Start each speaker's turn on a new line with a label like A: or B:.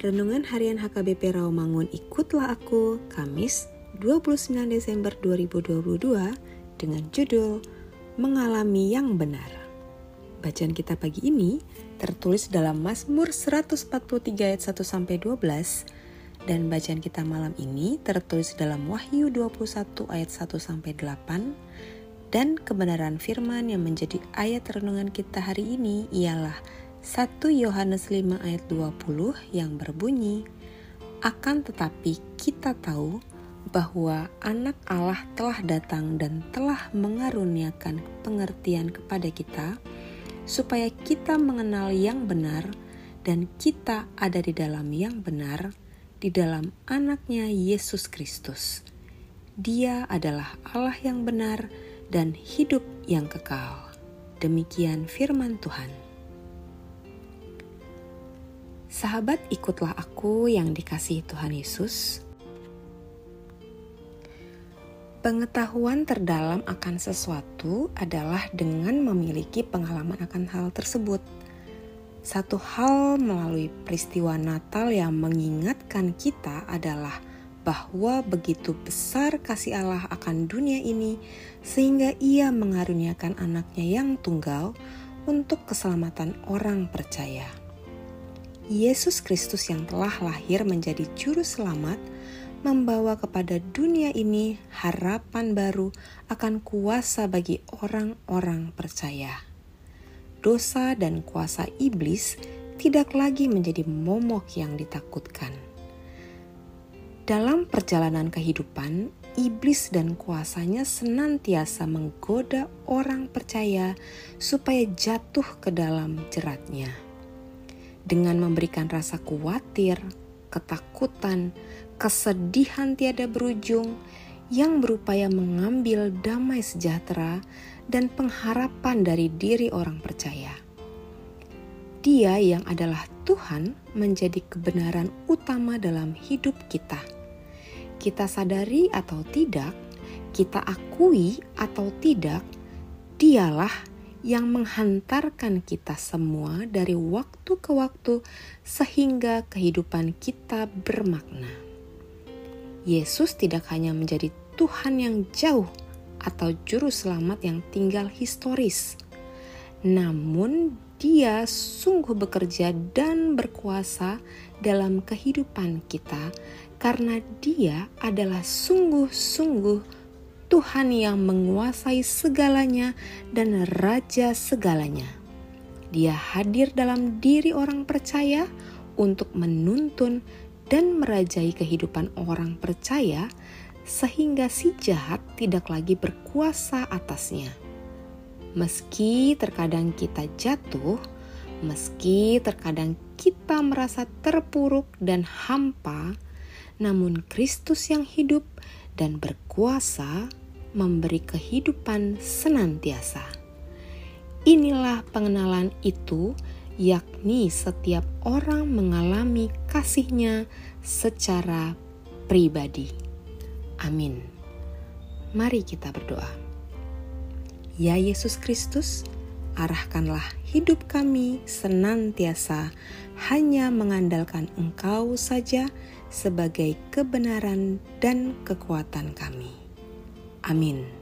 A: Renungan Harian HKBP Rawamangun Ikutlah Aku, Kamis 29 Desember 2022 dengan judul Mengalami Yang Benar. Bacaan kita pagi ini tertulis dalam Mazmur 143 ayat 1 sampai 12 dan bacaan kita malam ini tertulis dalam Wahyu 21 ayat 1 sampai 8 dan kebenaran firman yang menjadi ayat renungan kita hari ini ialah 1 Yohanes 5 ayat 20 yang berbunyi, Akan tetapi kita tahu bahwa anak Allah telah datang dan telah mengaruniakan pengertian kepada kita, supaya kita mengenal yang benar dan kita ada di dalam yang benar, di dalam anaknya Yesus Kristus. Dia adalah Allah yang benar dan hidup yang kekal. Demikian firman Tuhan. Sahabat, ikutlah aku yang dikasihi Tuhan Yesus. Pengetahuan terdalam akan sesuatu adalah dengan memiliki pengalaman akan hal tersebut. Satu hal melalui peristiwa Natal yang mengingatkan kita adalah bahwa begitu besar kasih Allah akan dunia ini, sehingga Ia mengaruniakan anaknya yang tunggal untuk keselamatan orang percaya. Yesus Kristus yang telah lahir menjadi juru selamat membawa kepada dunia ini harapan baru akan kuasa bagi orang-orang percaya. Dosa dan kuasa iblis tidak lagi menjadi momok yang ditakutkan. Dalam perjalanan kehidupan, iblis dan kuasanya senantiasa menggoda orang percaya supaya jatuh ke dalam jeratnya dengan memberikan rasa khawatir, ketakutan, kesedihan tiada berujung yang berupaya mengambil damai sejahtera dan pengharapan dari diri orang percaya. Dia yang adalah Tuhan menjadi kebenaran utama dalam hidup kita. Kita sadari atau tidak, kita akui atau tidak, Dialah yang menghantarkan kita semua dari waktu ke waktu sehingga kehidupan kita bermakna. Yesus tidak hanya menjadi Tuhan yang jauh atau juru selamat yang tinggal historis, namun Dia sungguh bekerja dan berkuasa dalam kehidupan kita karena Dia adalah sungguh-sungguh Tuhan yang menguasai segalanya dan Raja segalanya. Dia hadir dalam diri orang percaya untuk menuntun dan merajai kehidupan orang percaya, sehingga si jahat tidak lagi berkuasa atasnya. Meski terkadang kita jatuh, meski terkadang kita merasa terpuruk dan hampa, namun Kristus yang hidup dan berkuasa memberi kehidupan senantiasa. Inilah pengenalan itu, yakni setiap orang mengalami kasihnya secara pribadi. Amin. Mari kita berdoa. Ya Yesus Kristus, arahkanlah hidup kami senantiasa hanya mengandalkan Engkau saja sebagai kebenaran dan kekuatan kami. Amin.